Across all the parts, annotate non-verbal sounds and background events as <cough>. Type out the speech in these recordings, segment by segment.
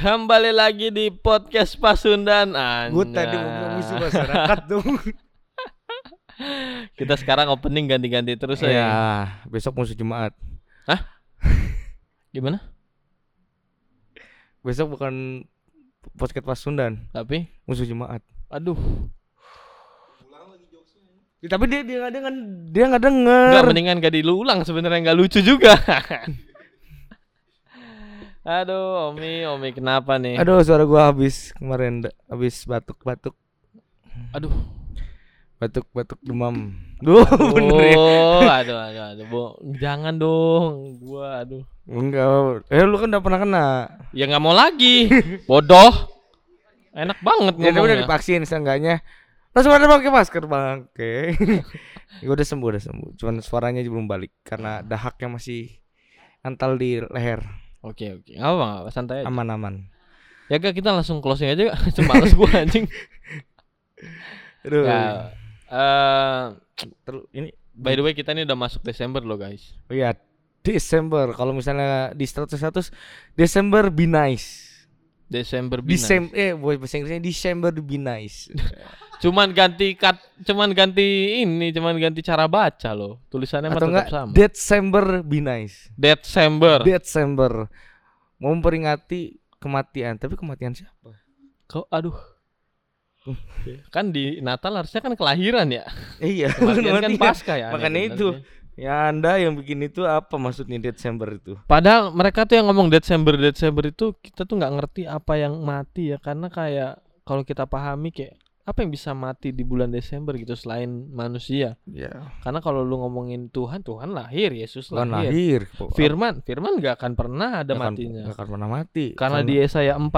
Kembali lagi di podcast Pasundan Gue tadi mau musuh masyarakat <laughs> dong. Kita sekarang opening ganti-ganti terus Iya, ya. besok musuh Jumat. Gimana? Besok bukan podcast Pasundan, Tapi musuh Jumat. aduh, Ya, tapi dia dia nggak denger, dia nggak denger. enggak mendingan gak diulang sebenarnya nggak lucu juga. <laughs> aduh, Omi, Omi kenapa nih? Aduh, suara gua habis kemarin habis batuk-batuk, Aduh. batuk-batuk demam. Duh, <laughs> bener ya. Oh, aduh, aduh, aduh, Bo. jangan dong, gua, aduh. Enggak. Eh, lu kan udah pernah kena. Ya nggak mau lagi, bodoh. Enak banget Ya, tapi udah ngomongnya. divaksin seenggaknya. Langsung ada pakai masker, Bang. Oke. Gua <laughs> udah sembuh, udah sembuh. Cuman suaranya belum balik karena dahaknya masih antal di leher. Oke, oke. Nggak apa, apa, santai aja. Aman-aman. Ya gak kita langsung closing aja gak? <laughs> Males gue anjing <laughs> Aduh. Ya eh, Terus ini By the way kita ini udah masuk Desember loh guys oh iya Desember kalau misalnya di status-status Desember be nice. Desember be Decem nice. eh bahasa Inggrisnya December be nice. <laughs> Cuman ganti kat, Cuman ganti ini Cuman ganti cara baca loh. Tulisannya Atau tetap enggak sama. December be nice. Desember. December mau memperingati kematian, tapi kematian siapa? Kok aduh. Kan di Natal harusnya kan kelahiran ya. Iya, <laughs> Kematian kan pasca ya Makanya itu. Ya Anda yang bikin itu apa maksudnya Desember itu? Padahal mereka tuh yang ngomong Desember Desember itu kita tuh nggak ngerti apa yang mati ya. Karena kayak kalau kita pahami kayak apa yang bisa mati di bulan Desember gitu selain manusia Ya, karena kalau lu ngomongin Tuhan Tuhan lahir Yesus kan lahir lahir. Firman Firman nggak akan pernah ada akan- matinya nggak akan pernah mati. karena di Yesaya 40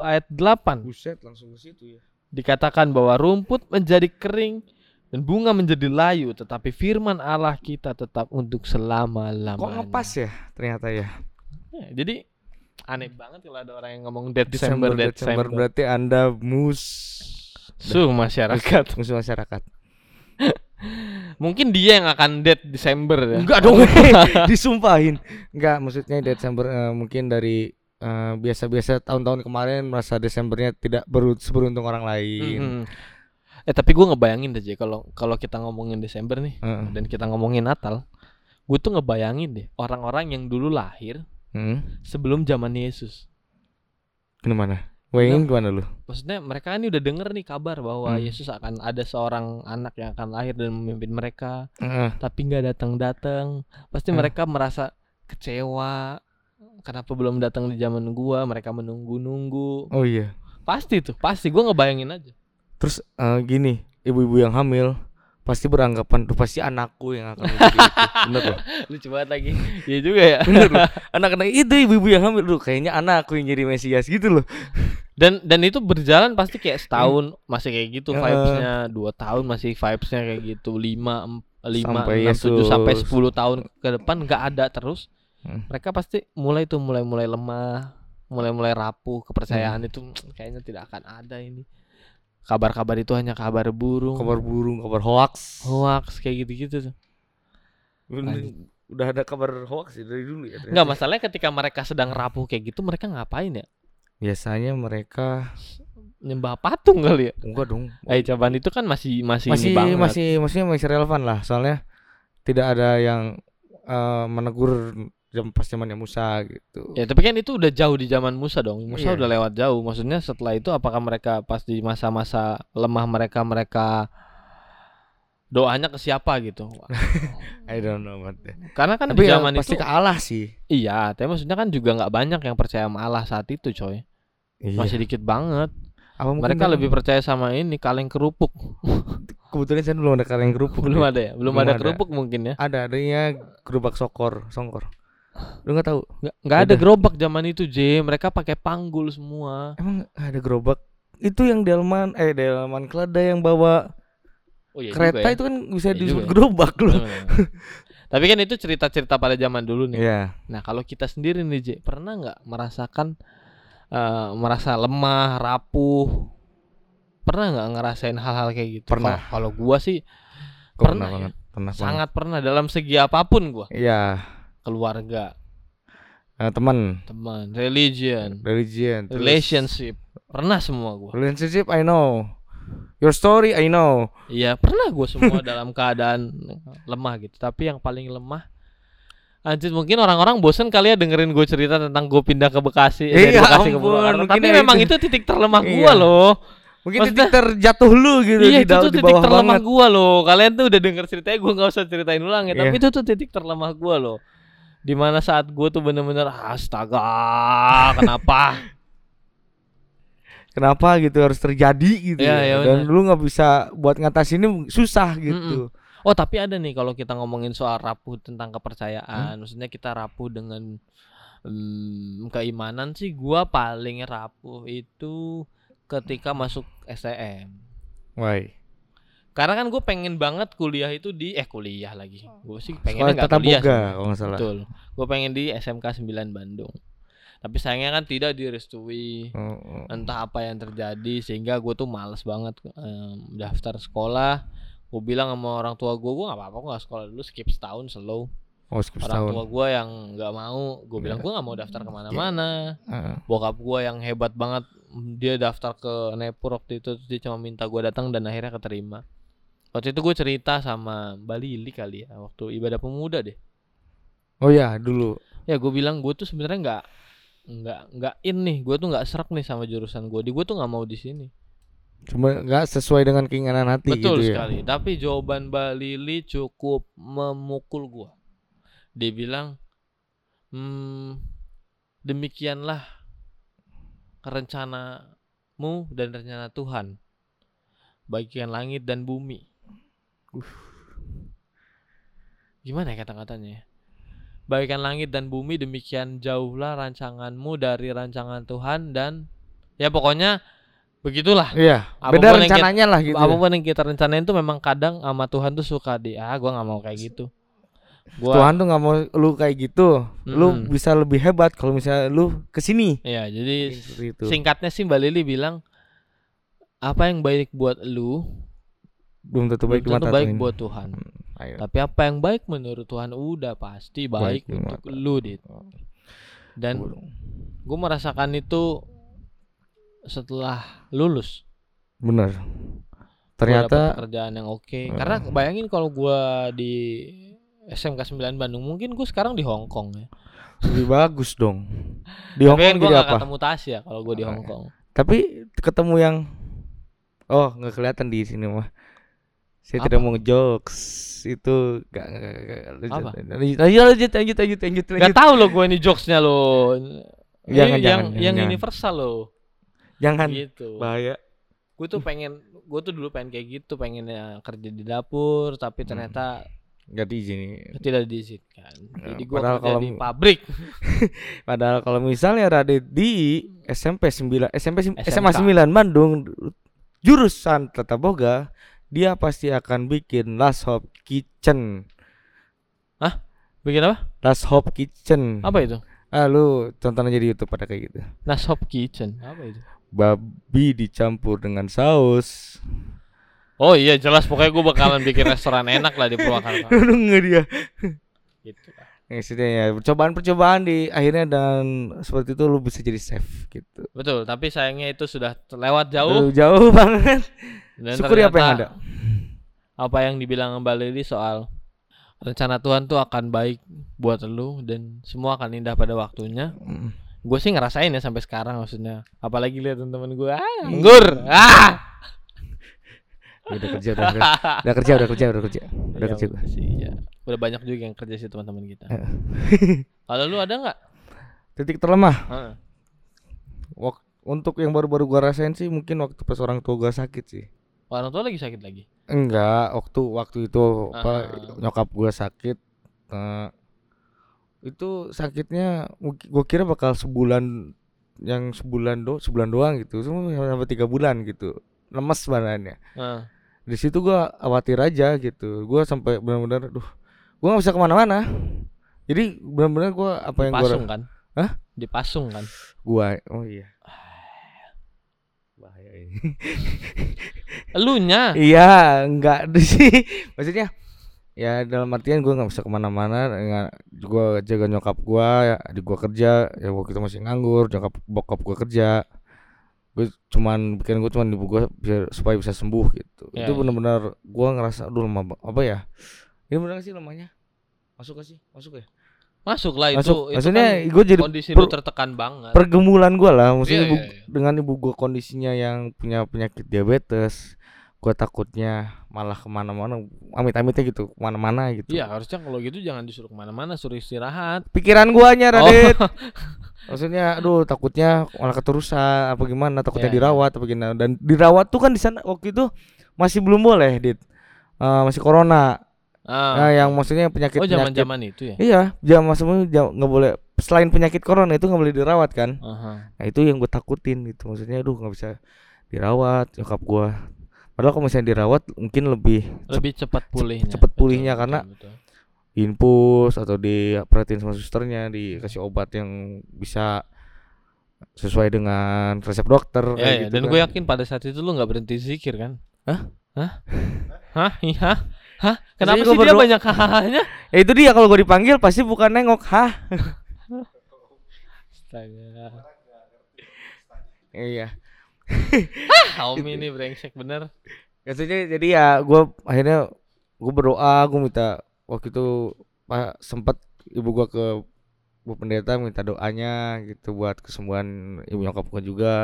ayat 8 buset langsung ke situ ya. dikatakan bahwa rumput menjadi kering dan bunga menjadi layu tetapi firman Allah kita tetap untuk selama-lamanya Kok ngepas ya ternyata ya? Ya, jadi aneh banget kalau ada orang yang ngomong Desember Desember, Desember berarti Anda mus Suh masyarakat. <laughs> musuh masyarakat. <laughs> Mungkin dia yang akan dead Desember ya. Enggak dong, <laughs> disumpahin. Enggak, maksudnya Desember eh, mungkin dari eh, biasa-biasa tahun-tahun kemarin merasa Desembernya tidak beru- seberuntung orang lain. Mhm. Eh tapi gue ngebayangin deh Jay, kalau kalau kita ngomongin Desember nih Heeh. dan kita ngomongin Natal, gue tuh ngebayangin deh orang-orang yang dulu lahir Hmm. sebelum zaman Yesus. Gimana? Bayangin gimana lu? Maksudnya mereka ini udah denger nih kabar bahwa Hmm. Yesus akan ada seorang anak yang akan lahir dan memimpin mereka, Heeh. tapi nggak datang-datang. Pasti Hmm. mereka merasa kecewa. Kenapa belum datang di zaman gua? Mereka menunggu-nunggu. Oh iya. Pasti tuh, pasti gua ngebayangin aja. Terus eh, gini, ibu-ibu yang hamil pasti beranggapan tuh pasti anakku yang akan menjadi itu. <laughs> Bener loh. Lucu banget lagi. Iya juga ya. Bener loh. Anak-anak itu ibu-ibu yang hamil tuh kayaknya anakku yang jadi Mesias gitu loh. Dan dan itu berjalan pasti kayak setahun masih kayak gitu vibesnya, dua tahun masih vibesnya kayak gitu, lima em- lima Sampai enam tujuh sampai sepuluh tahun ke depan nggak ada terus. Hmm. Mereka pasti mulai tuh mulai mulai lemah, mulai mulai rapuh kepercayaan Hmm. itu kayaknya tidak akan ada ini. Kabar-kabar itu hanya kabar burung, Kabar burung, kabar hoax. hoax kayak gitu-gitu tuh. Udah, udah ada kabar hoax ya dari dulu ya. ternyata. Enggak masalahnya ketika mereka sedang rapuh kayak gitu mereka ngapain ya? Biasanya mereka Nyembah patung kali ya? enggak dong. Eh cobaan itu kan masih masih, masih ini banget. masih maksudnya masih relevan lah soalnya tidak ada yang eh, menegur jam pas zamannya Musa gitu. Ya tapi kan itu udah jauh di zaman Musa dong. Musa Iya. udah lewat jauh. Maksudnya setelah itu apakah mereka pas di masa-masa lemah mereka mereka doanya ke siapa gitu? <laughs> I don't know that. Karena kan Tapi di yang zaman pasti itu ke Allah sih. iya, tapi maksudnya kan juga nggak banyak yang percaya sama Allah saat itu, coy. Iya. Masih dikit banget. Apa Mereka memang- lebih percaya sama ini kaleng kerupuk. <laughs> kebetulan saya belum ada kaleng kerupuk. belum ada ya? Belum, Belum ada, ada. kerupuk mungkin ya. Ada adanya gerobak sokor, songkor. Lu nggak tahu? Nggak nggak ada gerobak zaman itu, J. Mereka pakai panggul semua. Emang ada gerobak? Itu yang delman eh delman kelada yang bawa Oh iya kereta juga ya. itu kan bisa Iya disebut ya. gerobak loh. <laughs> Bener-bener. Tapi kan itu cerita-cerita pada zaman dulu nih. Iya. Nah kalau kita sendiri nih J, pernah nggak merasakan eh, merasa lemah, rapuh? Pernah nggak ngerasain hal-hal kayak gitu? Pernah. Kalau- gua sih Pernah, Pernah ya? banget. Pernah banget. sangat pernah dalam segi apa pun gua. Iya. Keluarga, Eh, teman, teman, religion, religion, terus- relationship. Pernah semua gua. relationship I know. Your story I know. Iya, pernah gua semua <laughs> dalam keadaan lemah gitu. Tapi yang paling lemah Anjir mungkin orang-orang bosen kali ya dengerin gue cerita tentang gue pindah ke Bekasi eh, dari Iya Bekasi ke ampun, Purwakarta. mungkin Tapi ya memang itu. itu titik terlemah Iya. gua loh. Mungkin Maksudnya- titik terjatuh lu gitu iya di, itu tuh di titik terlemah banget. gua loh. Kalian tuh udah denger ceritanya gua nggak usah ceritain ulang ya. Tapi Iya. itu tuh titik terlemah gua loh. Di mana saat gua tuh bener-bener astaga kenapa? <laughs> Kenapa gitu harus terjadi gitu Iya, ya. iya Dan lu nggak bisa buat ngatasinnya susah gitu. Oh tapi ada nih kalau kita ngomongin soal rapuh tentang kepercayaan, maksudnya kita rapuh dengan hmm, keimanan sih gua paling rapuh itu ketika masuk STM. Why? Karena kan gue pengen banget kuliah itu di eh kuliah lagi. Gue sih pengennya nggak kuliah. boga sih. kalau nggak salah. Betul. Gue pengen di SMK 9 Bandung. Tapi sayangnya kan tidak direstui. Oh, oh. Entah apa yang terjadi sehingga gue tuh males banget em, daftar sekolah. Gue bilang sama orang tua gue, gue nggak apa-apa, gue nggak sekolah dulu, skip setahun slow. Oh, skip Orang setahun. tua gue yang nggak mau, gue bilang Iya. gue nggak mau daftar ke mana-mana. Heeh. Bokap gue yang hebat banget, dia daftar ke Nepur waktu itu, terus dia cuma minta gue datang dan akhirnya keterima. Waktu itu gue cerita sama Mbak Lili kali ya, waktu ibadah pemuda deh. Oh ya, dulu. ya gue bilang gue tuh sebenarnya nggak nggak nggak in nih gue tuh nggak serak nih sama jurusan gue di gue tuh nggak mau di sini Cuma nggak sesuai dengan keinginan hati betul gitu ya. sekali tapi jawaban Mbak Lili cukup memukul gue dia bilang hmm, demikianlah rencanamu dan rencana Tuhan bagian langit dan bumi gimana ya kata-katanya ya? Bagaikan langit dan bumi demikian jauhlah rancanganmu dari rancangan Tuhan dan ya pokoknya begitulah. Iya, Apa pun beda yang kita- rencananya lah gitu. Apa pun yang kita rencanain tuh memang kadang sama Tuhan tuh suka di ah gua nggak mau kayak gitu. Gua Tuhan tuh nggak mau lu kayak gitu. Lu Mm-mm. bisa lebih hebat kalau misalnya lu ke sini. ya jadi Seperti itu. singkatnya sih Mbak Lili bilang apa yang baik buat lu Belum tentu baik belum tentu baik buat Tuhan. Ayo. Tapi apa yang baik menurut Tuhan udah pasti baik, Baik untuk mata. lu dit. Dan gue merasakan itu setelah lulus. Bener. Ternyata pekerjaan yang oke. Hmm. Karena bayangin kalau gua di SMK 9 Bandung, mungkin gue sekarang di Hong Kong ya. lebih <laughs> bagus dong. Di Hong kan Kong gue jadi apa? ketemu Tasya kalau gue di Hong Kong. Tapi ketemu yang Oh, nggak kelihatan di sini mah. Saya Apa? tidak mau ngejokes itu gak, gak, gak, gak- lanjut, Apa? lanjut, lanjut, lanjut, lanjut, lanjut, lanjut, Gak tahu lo gue ini jokesnya lo. Jangan, Ini yang jangan, yang jangan. universal lo. Jangan Gitu. bahaya. Gue tuh pengen, gue tuh dulu pengen kayak gitu, pengennya kerja di dapur, tapi Hmm. ternyata Gak diizinin. tidak diizinkan. Ya, Jadi gue padahal kerja kalau- di pabrik. Padahal kalau misalnya Radit di SMP 9 SMP SMA SMK. 9 Bandung jurusan tata boga, dia pasti akan bikin last hop kitchen. Bikin apa? Last hop kitchen. Apa itu? Ah lu tonton aja di YouTube pada kayak gitu. Nashop Kitchen. Apa itu? Babi dicampur dengan saus. Oh iya jelas pokoknya gue bakalan bikin restoran enak lah di Purwakarta. <laughs> Lu nggak dia. gitu. Maksudnya ya percobaan-percobaan di akhirnya dan seperti itu lu bisa jadi chef gitu. Betul, tapi sayangnya itu sudah lewat jauh Lu jauh <laughs> banget. Dan Syukuri apa yang ternyata Apa yang dibilang Mbak Lili soal rencana Tuhan tuh akan baik buat lu dan semua akan indah pada waktunya. Mm. Gue sih ngerasain ya sampai sekarang maksudnya. Apalagi lihat teman-teman gue, ah, nganggur. Ah. Udah kerja udah, udah, udah kerja udah kerja udah kerja. Udah <laughs> Ya, kerja gua. sih, ya. Udah banyak juga yang kerja sih teman-teman kita. <laughs> Kalau lu ada nggak? Titik terlemah. Wak- untuk yang baru-baru gua rasain sih mungkin waktu pas orang tua gua sakit sih. Orang tua lagi sakit lagi. Enggak, waktu waktu itu apa Ah. nyokap gua sakit. eh, itu sakitnya gua kira bakal sebulan yang sebulan do sebulan doang gitu, cuma sampai tiga bulan gitu. Lemes badannya. Heeh. Di situ gua khawatir aja gitu. Gua sampai benar-benar duh, gua nggak bisa ke mana-mana. Jadi benar-benar gua apa yang gua Dipasung kan? Hah? Dipasung kan? gua oh iya. Bahaya ini. Elunya. Iya, enggak <laughs> sih. Maksudnya ya dalam artian gue nggak bisa ke mana-mana gue jaga nyokap gue ya adik gue kerja ya waktu itu masih nganggur nyokap bokap gue kerja gue cuman bikin gue cuman ibu gue biar supaya bisa sembuh gitu Ya, itu ya. benar-benar gue ngerasa aduh lemah apa ya ini benar sih lemahnya masuk gak sih masuk ya Masuk lah itu. masuk itu maksudnya kan gue jadi kondisi per- lu tertekan banget. pergumulan gue lah maksudnya Iya, ibu, iya, iya. dengan ibu gue kondisinya yang punya penyakit diabetes gue takutnya malah ke mana-mana amit-amitnya gitu ke mana-mana gitu Iya harusnya kalau gitu jangan disuruh ke mana-mana, suruh istirahat. pikiran guanya Oh. Radit <laughs> maksudnya aduh takutnya malah keterusan apa gimana takutnya Iya, iya. dirawat apa gimana dan dirawat tuh kan di sana waktu itu masih belum boleh dit Eh, masih corona Ah. nah, yang maksudnya penyakit oh penyakit zaman-zaman itu ya. iya jam maksudnya nggak boleh selain penyakit corona itu nggak boleh dirawat kan Aha. nah itu yang gue takutin gitu maksudnya aduh nggak bisa dirawat nyokap gua padahal kalau misalnya dirawat mungkin lebih Lebih cepat pulihnya. Betul, pulihnya betul, karena betul. infus atau diperhatiin sama susternya dikasih obat yang bisa sesuai dengan resep dokter Ya, kayak ya, gitu dan kan. gue yakin pada saat itu lu nggak berhenti zikir kan? Hah? Hah? Hah? Iya. Hah? Kenapa gua sih dia banyak hahahnya? <laughs> ya itu dia kalau gue dipanggil pasti bukan nengok hah Astaga. iya <laughs> Kaum ini brengsek bener. maksudnya jadi ya gue akhirnya gue berdoa gue minta waktu itu pak sempet ibu gua ke bu pendeta minta doanya gitu buat kesembuhan ibu nyokap gua juga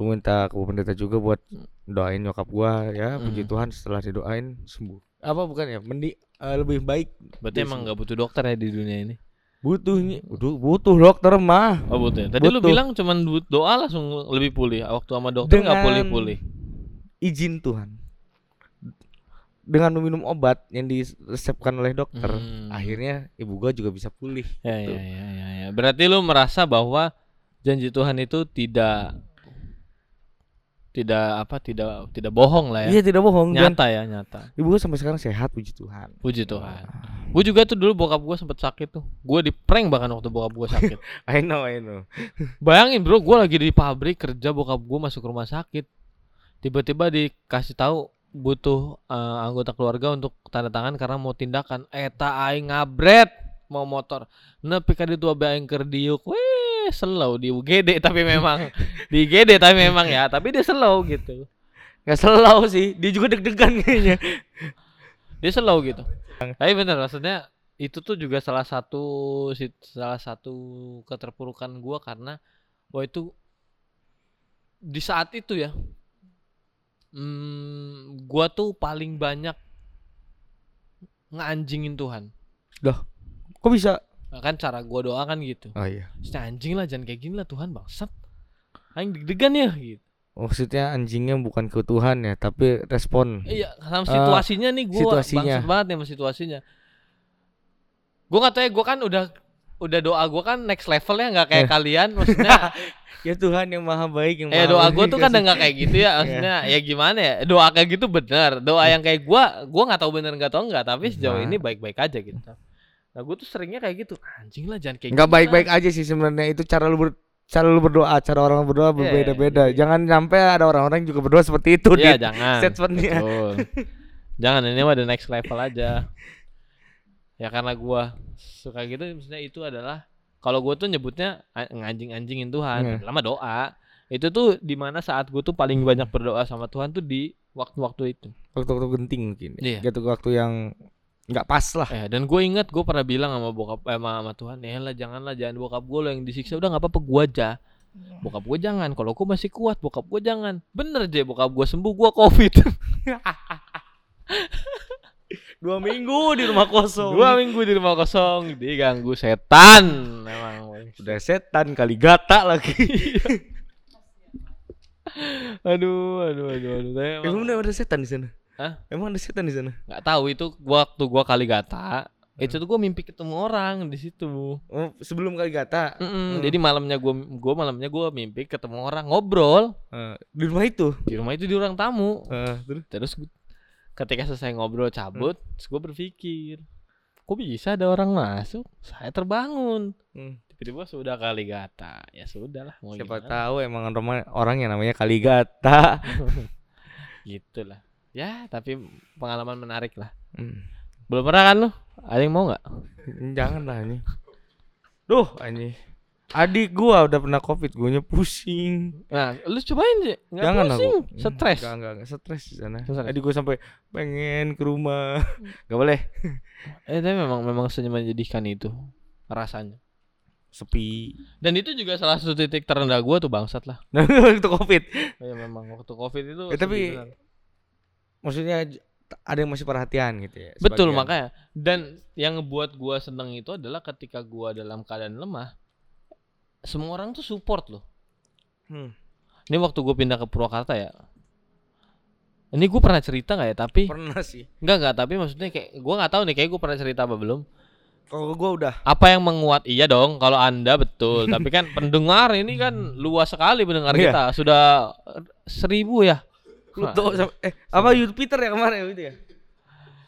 gue minta ke pendeta juga buat doain nyokap gua ya puji Mhm. Tuhan setelah didoain sembuh apa bukan ya mendi eh, lebih baik Berarti emang nggak butuh dokter ya di dunia ini? butuhnya butuh butuh dokter mah Oh butuh. ya? Tadi lu Butuh. bilang cuman doa langsung lebih pulih. Waktu sama dokter nggak Dengan- pulih-pulih. izin Tuhan dengan meminum obat yang diresepkan oleh dokter Hmm. akhirnya ibu gua juga bisa pulih Ya, Tuh. ya, ya, ya, ya. Berarti lu merasa bahwa janji Tuhan itu tidak tidak apa tidak tidak bohong lah ya. iya tidak bohong dan nyata ya, nyata. ibu gua sampai sekarang sehat puji Tuhan Puji Tuhan. Gue juga tuh dulu bokap gue sempet sakit tuh. Gue di prank bahkan waktu bokap gue sakit. <laughs> I know I know <laughs> Bayangin bro, gue lagi di pabrik kerja bokap gue masuk rumah sakit. Tiba-tiba dikasih tahu butuh eh, anggota keluarga untuk tanda tangan karena mau tindakan. Eta aing ngabret mau motor. Nepi ka ditu abe aing keur diuk. Weh, slow di UGD <laughs> tapi memang di IGD tapi memang ya, tapi dia slow gitu. nggak selalu sih dia juga deg-degan kayaknya Dia slow gitu. Tapi bener maksudnya itu tuh juga salah satu salah satu keterpurukan gua karena wah itu di saat itu ya hmm, gua tuh paling banyak nganjingin Tuhan kok bisa Nah, kan cara gua doa kan gitu oh iya Maksudnya, anjing lah jangan kayak gini lah Tuhan bangsat aing deg-degan ya gitu maksudnya anjingnya bukan ke Tuhan ya tapi respon Iya, sama Eh, situasinya nih gue situasinya. bangsat banget nih sama situasinya. Gue nggak tahu ya, gue kan udah udah doa gue kan next level ya nggak kayak Eh. kalian, maksudnya. <laughs> ya Tuhan yang maha baik yang eh maha doa gue baik tuh kan nggak kayak gitu ya, <laughs> maksudnya ya gimana ya? Doa kayak gitu bener, doa yang kayak gue, gue nggak tahu bener nggak tahu nggak, tapi sejauh Nah. ini baik-baik aja gitu. Nah gue tuh seringnya kayak gitu, anjing lah jangan kayak nggak gitu baik-baik lah." aja sih sebenarnya itu cara lu ber- cara lu berdoa cara orang berdoa berbeda-beda iya. jangan sampai ada orang-orang juga berdoa seperti itu Iya Dit. jangan. statementnya Betul. jangan ini mah the next level aja. Ya karena gua suka gitu maksudnya itu adalah kalau gua tuh nyebutnya nganjing-anjingin Tuhan, Iya. lama doa. Itu tuh di mana saat gua tuh paling banyak berdoa sama Tuhan tuh di waktu-waktu itu. waktu-waktu genting mungkin Iya. gitu waktu yang nggak pas lah Eh dan gue ingat gue pernah bilang sama bokap eh, sama, sama Tuhan, ya lah janganlah jangan bokap gue lo yang disiksa udah nggak apa-apa gua aja. Bokap gue jangan, kalau gue masih kuat, bokap gue jangan. Bener aja bokap gue sembuh, gua covid. <laughs> dua minggu di rumah kosong Dua minggu di rumah kosong diganggu setan memang. udah setan kali gata lagi <laughs> Aduh, aduh, aduh, aduh. Emang emang ada setan di sana Hah? emang ada setan di sana nggak tahu itu gua waktu gua kali gata. Itu tuh gua mimpi ketemu orang di situ. oh sebelum kali gata Mm-mm, Hmm. Jadi malamnya gua gua malamnya gua mimpi ketemu orang ngobrol Eh, di rumah itu di rumah itu di ruang tamu. Eh, terus Terus ketika selesai ngobrol cabut, terus gua berpikir, kok bisa ada orang masuk? Saya terbangun. Hmm. Tiba-tiba sudah kali gata. Ya sudahlah mau siapa gimana. tahu emang orang orang yang namanya kali gata <laughs> Gitulah. Ya, tapi pengalaman menarik lah. Hmm. Belum pernah kan lu? Ada yang mau nggak? <laughs> Jangan lah ini. Duh, ini. Adik gua udah pernah covid, guanya pusing. Nah, lu cobain sih. Nggak Jangan pusing, aku. stres. Enggak, enggak, enggak stres di sana. Stres. Adik gua sampai pengen ke rumah. <laughs> Enggak boleh. Eh, tapi memang memang menyedihkan itu rasanya. Sepi. Dan itu juga salah satu titik terendah gua tuh bangsat lah. <laughs> Waktu covid. Ya memang waktu covid itu. Ya, tapi- benar. Maksudnya ada yang masih perhatian gitu ya. betul sebagian. makanya. Dan yang ngebuat gua seneng itu adalah ketika gua dalam keadaan lemah, semua orang tuh support loh. Hmm. Ini waktu gue pindah ke Purwakarta ya. Ini gue pernah cerita nggak ya? Tapi Pernah sih. Enggak enggak, tapi maksudnya kayak gua nggak tahu nih, kayak gue pernah cerita apa belum. Kalau gua udah. Apa yang menguat? Iya dong, kalau Anda betul. <laughs> tapi kan pendengar ini kan luas sekali pendengar Iya. kita. Sudah seribu ya. Pluto sama, eh apa Jupiter ya kemarin? Itu ya?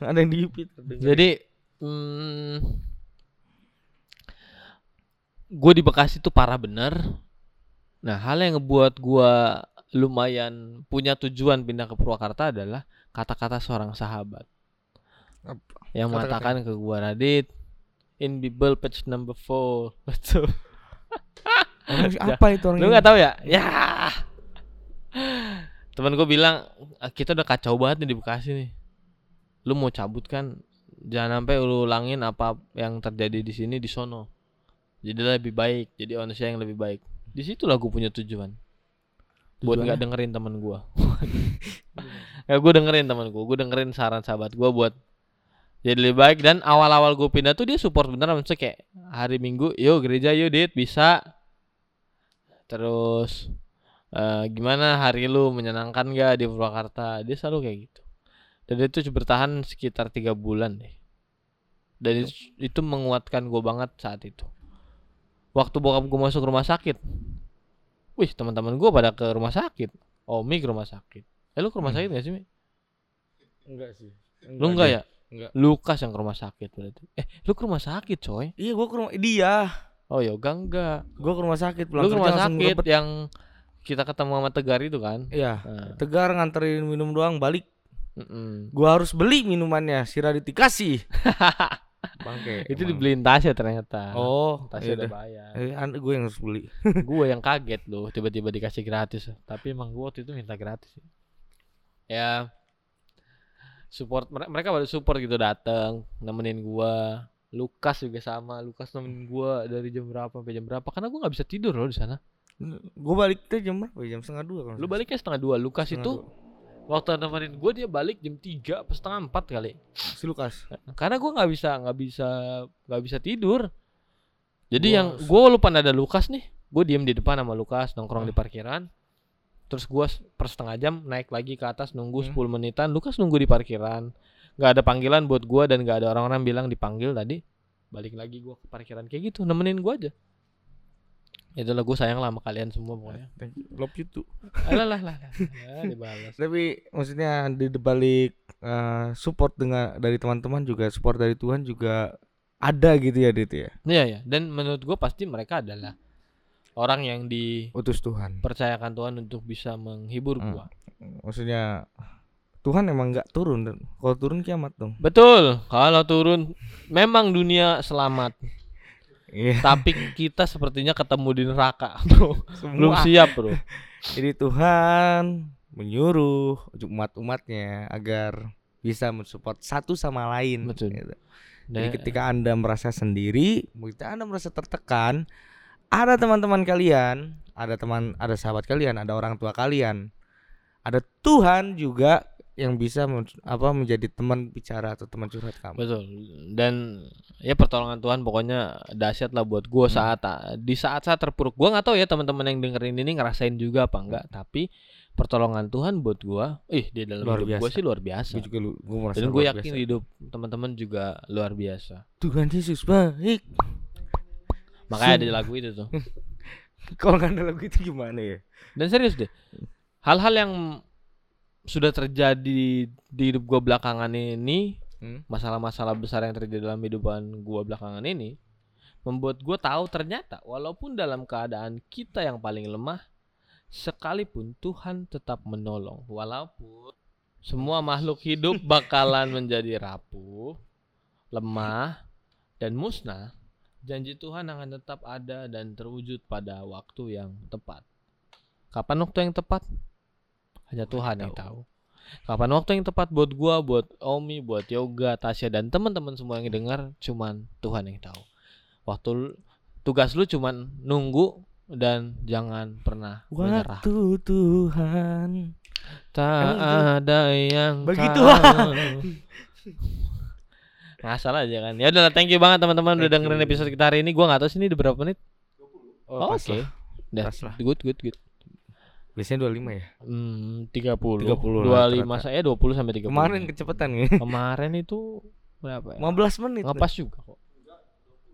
Ada yang di Jupiter. Jadi hmm, gue di Bekasi tuh parah bener. Nah, hal yang ngebuat gua lumayan punya tujuan pindah ke Purwakarta adalah kata-kata seorang sahabat. Apa? yang Kata-kata mengatakan ke gua Radit in Bible page number 4 <laughs> betul. Apa itu orang lu nggak tahu ya? Ya teman gue bilang "Ah, kita udah kacau banget nih di Bekasi nih. Lu mau cabut kan? Jangan sampai lu ulangin apa yang terjadi di sini di sono. Jadi lebih baik jadi manusia yang lebih baik. Di situlah gue punya tujuan. Buat nggak dengerin temen gue ya gue dengerin temen gue gue dengerin saran sahabat gue buat jadi lebih baik. Dan awal-awal gue pindah tuh dia support beneran. Maksudnya kayak hari minggu yuk gereja yuk dit bisa. Terus eh, gimana hari lu menyenangkan gak di Purwakarta dia selalu kayak gitu dan itu bertahan sekitar tiga bulan deh dan itu, itu menguatkan gue banget saat itu waktu bokap gue masuk rumah sakit wih teman-teman gue pada ke rumah sakit Omi ke rumah sakit eh lu ke rumah Hmm. sakit gak sih Mi? Enggak sih. lu enggak deh. ya Enggak. Lukas yang ke rumah sakit berarti eh lu ke rumah sakit coy Iya, gua ke rumah dia. oh yoga enggak Gua ke rumah sakit pulang lu ke rumah sakit yang kita ketemu sama Tegar itu kan Iya. Nah, Tegar nganterin minum doang balik. mm-mm. Gua harus beli minumannya, si Radit dikasih. <laughs> Bangke. itu emang. dibeliin tasnya ternyata Oh, tasnya udah yaudah. bayar Eh, gue yang harus beli. <laughs> gue yang <laughs> kaget loh tiba-tiba dikasih gratis tapi emang gue waktu itu minta gratis ya support mere- mereka baru support gitu datang nemenin gua Lukas juga sama Lukas nemenin gua dari jam berapa sampai jam berapa karena gua nggak bisa tidur loh di sana gue balik tuh jam berapa? ya? Jam setengah dua kalau lu baliknya setengah dua. Lukas Setengah itu waktu nemenin gua dia balik jam tiga apa setengah empat kali. Si Lukas. karena gua nggak bisa nggak bisa nggak bisa tidur. Jadi Gua yang gua lupa ada Lukas nih gue diem di depan sama Lukas nongkrong di parkiran. Terus gua s- per setengah jam naik lagi ke atas nunggu Hmm. 10 menitan. Lukas nunggu di parkiran. Nggak ada panggilan buat gua dan nggak ada orang-orang bilang dipanggil tadi. Balik lagi gua ke parkiran kayak gitu nemenin gua aja itulah gue sayang lah sama kalian semua pokoknya Thank you. Love you too. <laughs> alah lah lah lah dibalas Tapi maksudnya di balik eh, support dengan dari teman-teman juga support dari Tuhan juga ada gitu ya Dit ya. Iya ya, dan menurut gue pasti mereka adalah orang yang Utus Tuhan. dipercayakan Tuhan untuk bisa menghibur Hmm. gua. Maksudnya Tuhan emang nggak turun dan kalau turun kiamat dong. Betul, kalau turun memang dunia selamat, Iya. tapi kita sepertinya ketemu di neraka, <laughs> bro. Belum siap, bro. Jadi Tuhan menyuruh umat-umatnya agar bisa mensupport satu sama lain. Betul. gitu. Jadi ketika Anda merasa sendiri, ketika Anda merasa tertekan, ada teman-teman kalian, ada teman, ada sahabat kalian, ada orang tua kalian, ada Tuhan juga yang bisa men- apa menjadi teman bicara atau teman curhat kamu. Betul. Dan ya pertolongan Tuhan pokoknya dahsyat lah buat gua Hmm. saat di saat-saat terpuruk. Gua nggak tahu ya teman-teman yang dengerin ini ngerasain juga apa enggak, tapi pertolongan Tuhan buat gua, ih di dalam Luar hidup gua biasa. sih luar biasa. Gue juga lu, gue merasa Dan gue yakin biasa. hidup teman-teman juga luar biasa. Tuhan Yesus baik. Makanya ada lagu itu tuh. <laughs> Kalau nggak ada lagu itu gimana ya? Dan serius deh, hal-hal yang sudah terjadi di hidup gua belakangan ini, Hmm? masalah-masalah besar yang terjadi dalam hidupan gua belakangan ini, membuat gua tahu ternyata walaupun dalam keadaan kita yang paling lemah, sekalipun Tuhan tetap menolong, walaupun semua makhluk hidup bakalan menjadi rapuh, lemah, dan musnah, janji Tuhan akan tetap ada dan terwujud pada waktu yang tepat. Kapan waktu yang tepat? Hanya Tuhan yang tahu. Kapan waktu yang tepat buat gua, buat Omi, buat Yoga, Tasya dan teman-teman semua yang dengar cuman Tuhan yang tahu. Waktu tugas lu cuman nunggu dan jangan pernah menyerah. Waktu Tuhan. Tak gitu? ada yang Begitu. <laughs> Ngasal aja kan. Ya udah thank you banget teman-teman udah dengerin episode kita hari ini. Gua nggak tahu sih ini udah berapa menit. Oh, pas Oke. lah. Udah. Good good good. Biasanya 25 ya. Hmm, 30. 30 lah 25 rata-rata. saya 20 sampai 30. Kemarin kecepatan ya. <laughs> Kemarin itu berapa ya? 15 menit. Ngepas juga kok.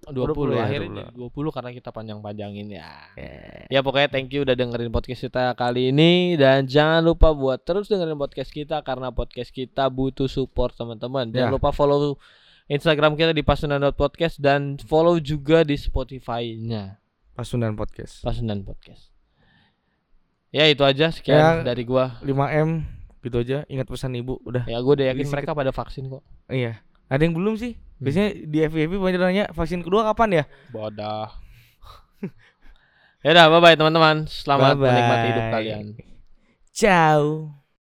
20, 20 ya, akhirnya jadi 20 karena kita panjang-panjangin ya. Ya. Ya pokoknya thank you udah dengerin podcast kita kali ini dan jangan lupa buat terus dengerin podcast kita karena podcast kita butuh support teman-teman. Jangan Ya. lupa follow Instagram kita di pasundan.podcast dan follow juga di Spotify-nya Pasundan Podcast. Pasundan Podcast. Ya itu aja sekian Ya. dari gua. 5M gitu aja. Ingat pesan ibu udah. Ya gua udah yakin Beli mereka pada vaksin kok. Iya. Ada yang belum sih? Hmm. Biasanya di FYP banyak nanya vaksin kedua kapan ya? Bodoh. ya udah bye bye teman-teman. Selamat Bye-bye. menikmati hidup kalian. Ciao.